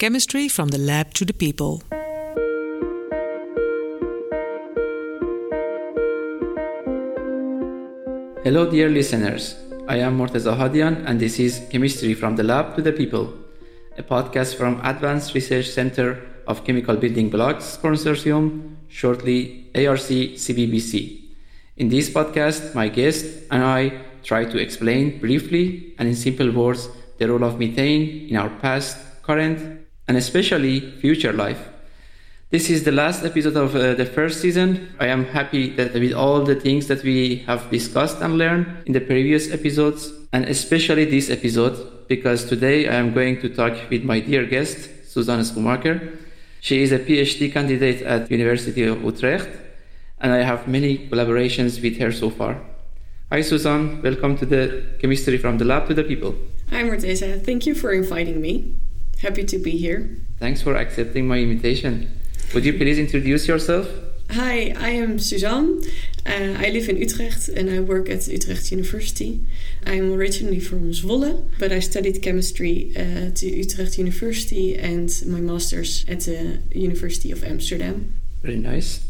Chemistry from the Lab to the People. Hello, dear listeners. I am Morteza Hadian, and this is Chemistry from the Lab to the People, a podcast from Advanced Research Center of Chemical Building Blocks Consortium, shortly ARC CBBC. In this podcast, my guest and I try to explain briefly and in simple words the role of methane in our past, current, and especially future life. This is the last episode of uh, the first season. I am happy that with all the things that we have discussed and learned in the previous episodes, and especially this episode, because today I am going to talk with my dear guest, Suzan Schoemaker. She is a PhD candidate at University of Utrecht, and I have many collaborations with her so far. Hi, Suzan. Welcome to the Chemistry from the Lab to the People. Hi, Morteza. Thank you for inviting me. Happy to be here. Thanks for accepting my invitation. Would you please introduce yourself? Hi, I am Suzan. Uh, I live in Utrecht and I work at Utrecht University. I'm originally from Zwolle, but I studied chemistry at Utrecht University and my master's at the University of Amsterdam. Very nice.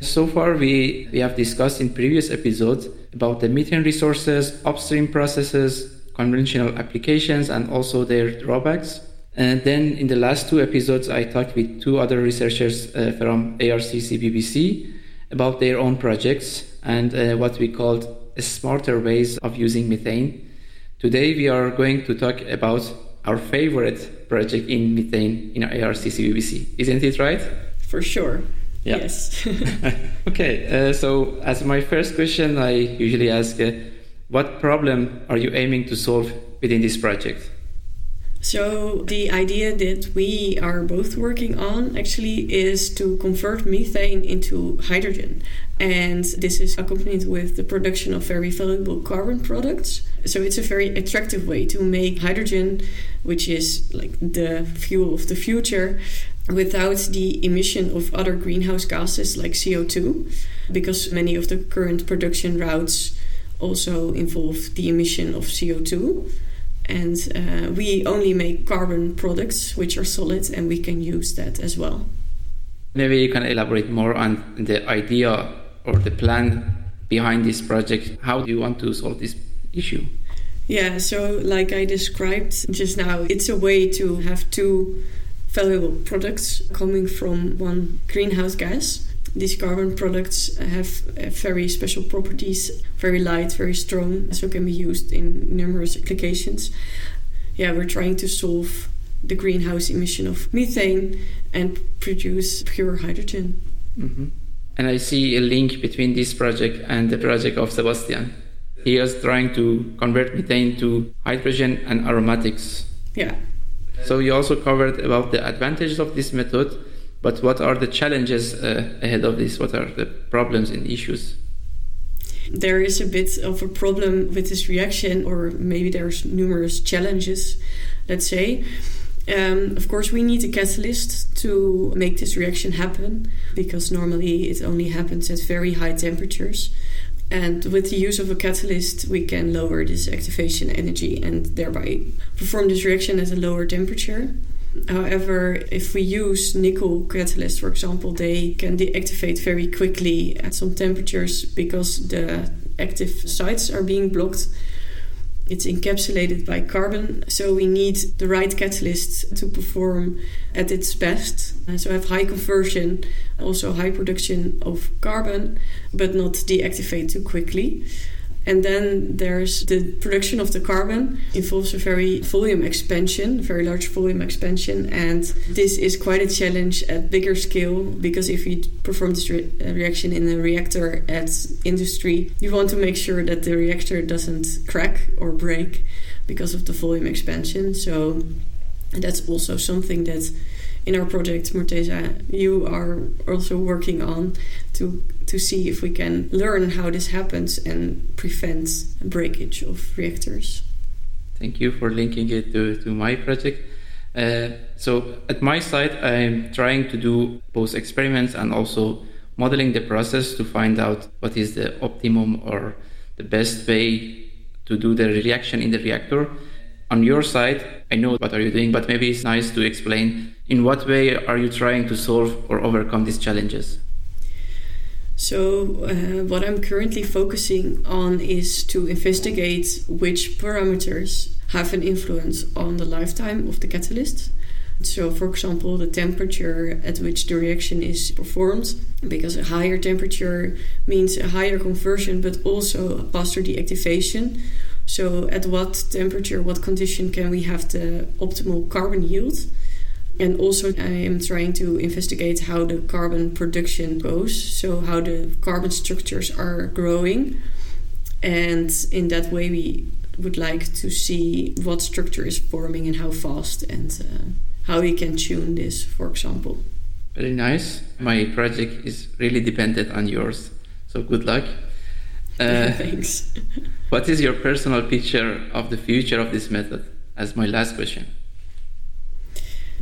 So far, we, we have discussed in previous episodes about the methane resources, upstream processes, conventional applications, and also their drawbacks. And then in the last two episodes, I talked with two other researchers uh, from ARC-CBBC about their own projects and uh, what we called smarter ways of using methane. Today, we are going to talk about our favorite project in methane in ARC-CBBC. Isn't it right? For sure. Yeah. Yes. okay, uh, so as my first question, I usually ask, uh, what problem are you aiming to solve within this project? So, the idea that we are both working on actually is to convert methane into hydrogen. And this is accompanied with the production of very valuable carbon products. So, it's a very attractive way to make hydrogen, which is like the fuel of the future, without the emission of other greenhouse gases like CO2, because many of the current production routes also involve the emission of CO2 and uh, we only make carbon products which are solid and we can use that as well. Maybe you can elaborate more on the idea or the plan behind this project. How do you want to solve this issue? Yeah so like i described just now it's a way to have two valuable products coming from one greenhouse gas these carbon products have very special properties, very light, very strong, so can be used in numerous applications. Yeah, we're trying to solve the greenhouse emission of methane and produce pure hydrogen. Mm-hmm. And I see a link between this project and the project of Sebastian. He is trying to convert methane to hydrogen and aromatics. Yeah. So you also covered about the advantages of this method but what are the challenges uh, ahead of this? What are the problems and issues? There is a bit of a problem with this reaction, or maybe there's numerous challenges, let's say. Um, of course, we need a catalyst to make this reaction happen because normally it only happens at very high temperatures. And with the use of a catalyst, we can lower this activation energy and thereby perform this reaction at a lower temperature. However, if we use nickel catalysts, for example, they can deactivate very quickly at some temperatures because the active sites are being blocked. It's encapsulated by carbon, so we need the right catalyst to perform at its best. Uh, so have high conversion, also high production of carbon, but not deactivate too quickly. And then there's the production of the carbon involves a very volume expansion, very large volume expansion, and this is quite a challenge at bigger scale because if you perform this re- uh, reaction in a reactor at industry, you want to make sure that the reactor doesn't crack or break because of the volume expansion. So that's also something that in our project, Morteza, you are also working on to to see if we can learn how this happens and prevent breakage of reactors. Thank you for linking it to, to my project. Uh, so at my side, I'm trying to do both experiments and also modeling the process to find out what is the optimum or the best way to do the reaction in the reactor. on your side, I know what are you doing, but maybe it's nice to explain in what way are you trying to solve or overcome these challenges? So, uh, what I'm currently focusing on is to investigate which parameters have an influence on the lifetime of the catalyst. So, for example, the temperature at which the reaction is performed, because a higher temperature means a higher conversion but also faster deactivation. So, at what temperature, what condition can we have the optimal carbon yield? And also, I am trying to investigate how the carbon production goes, so how the carbon structures are growing. And in that way, we would like to see what structure is forming and how fast, and uh, how we can tune this, for example. Very nice. My project is really dependent on yours, so good luck. Uh, Thanks. what is your personal picture of the future of this method? As my last question.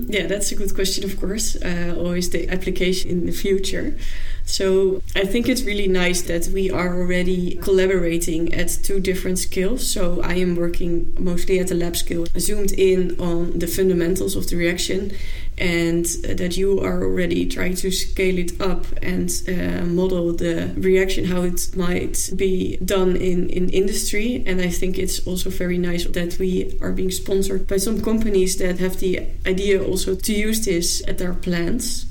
Yeah, that's a good question, of course. Uh, always the application in the future. So I think it's really nice that we are already collaborating at two different scales. So I am working mostly at the lab scale, zoomed in on the fundamentals of the reaction, and that you are already trying to scale it up and uh, model the reaction, how it might be done in, in industry. And I think it's also very nice that we are being sponsored by some companies that have the idea also to use this at their plants.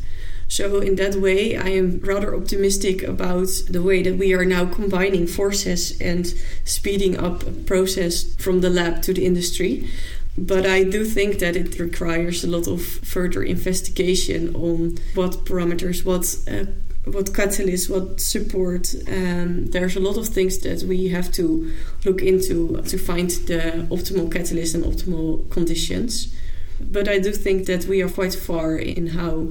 So, in that way, I am rather optimistic about the way that we are now combining forces and speeding up a process from the lab to the industry. But I do think that it requires a lot of further investigation on what parameters, what uh, what catalysts, what support. Um, there's a lot of things that we have to look into to find the optimal catalyst and optimal conditions. But I do think that we are quite far in how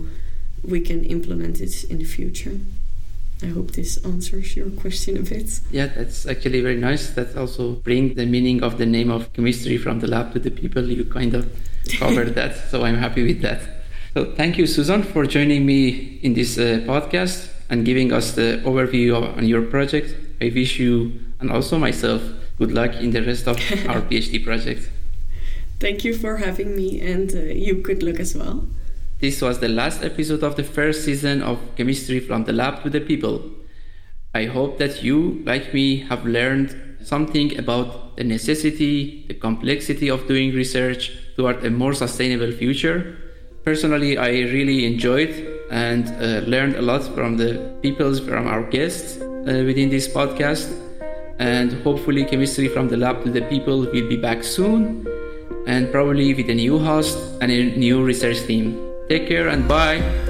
we can implement it in the future. I hope this answers your question a bit. Yeah, that's actually very nice. That also bring the meaning of the name of chemistry from the lab to the people. You kind of covered that, so I'm happy with that. So thank you, Suzan, for joining me in this uh, podcast and giving us the overview of, on your project. I wish you and also myself good luck in the rest of our PhD project. Thank you for having me, and uh, you good luck as well. This was the last episode of the first season of Chemistry from the Lab to the People. I hope that you, like me, have learned something about the necessity, the complexity of doing research toward a more sustainable future. Personally, I really enjoyed and uh, learned a lot from the people, from our guests uh, within this podcast. And hopefully, Chemistry from the Lab to the People will be back soon and probably with a new host and a new research team. Take care and bye.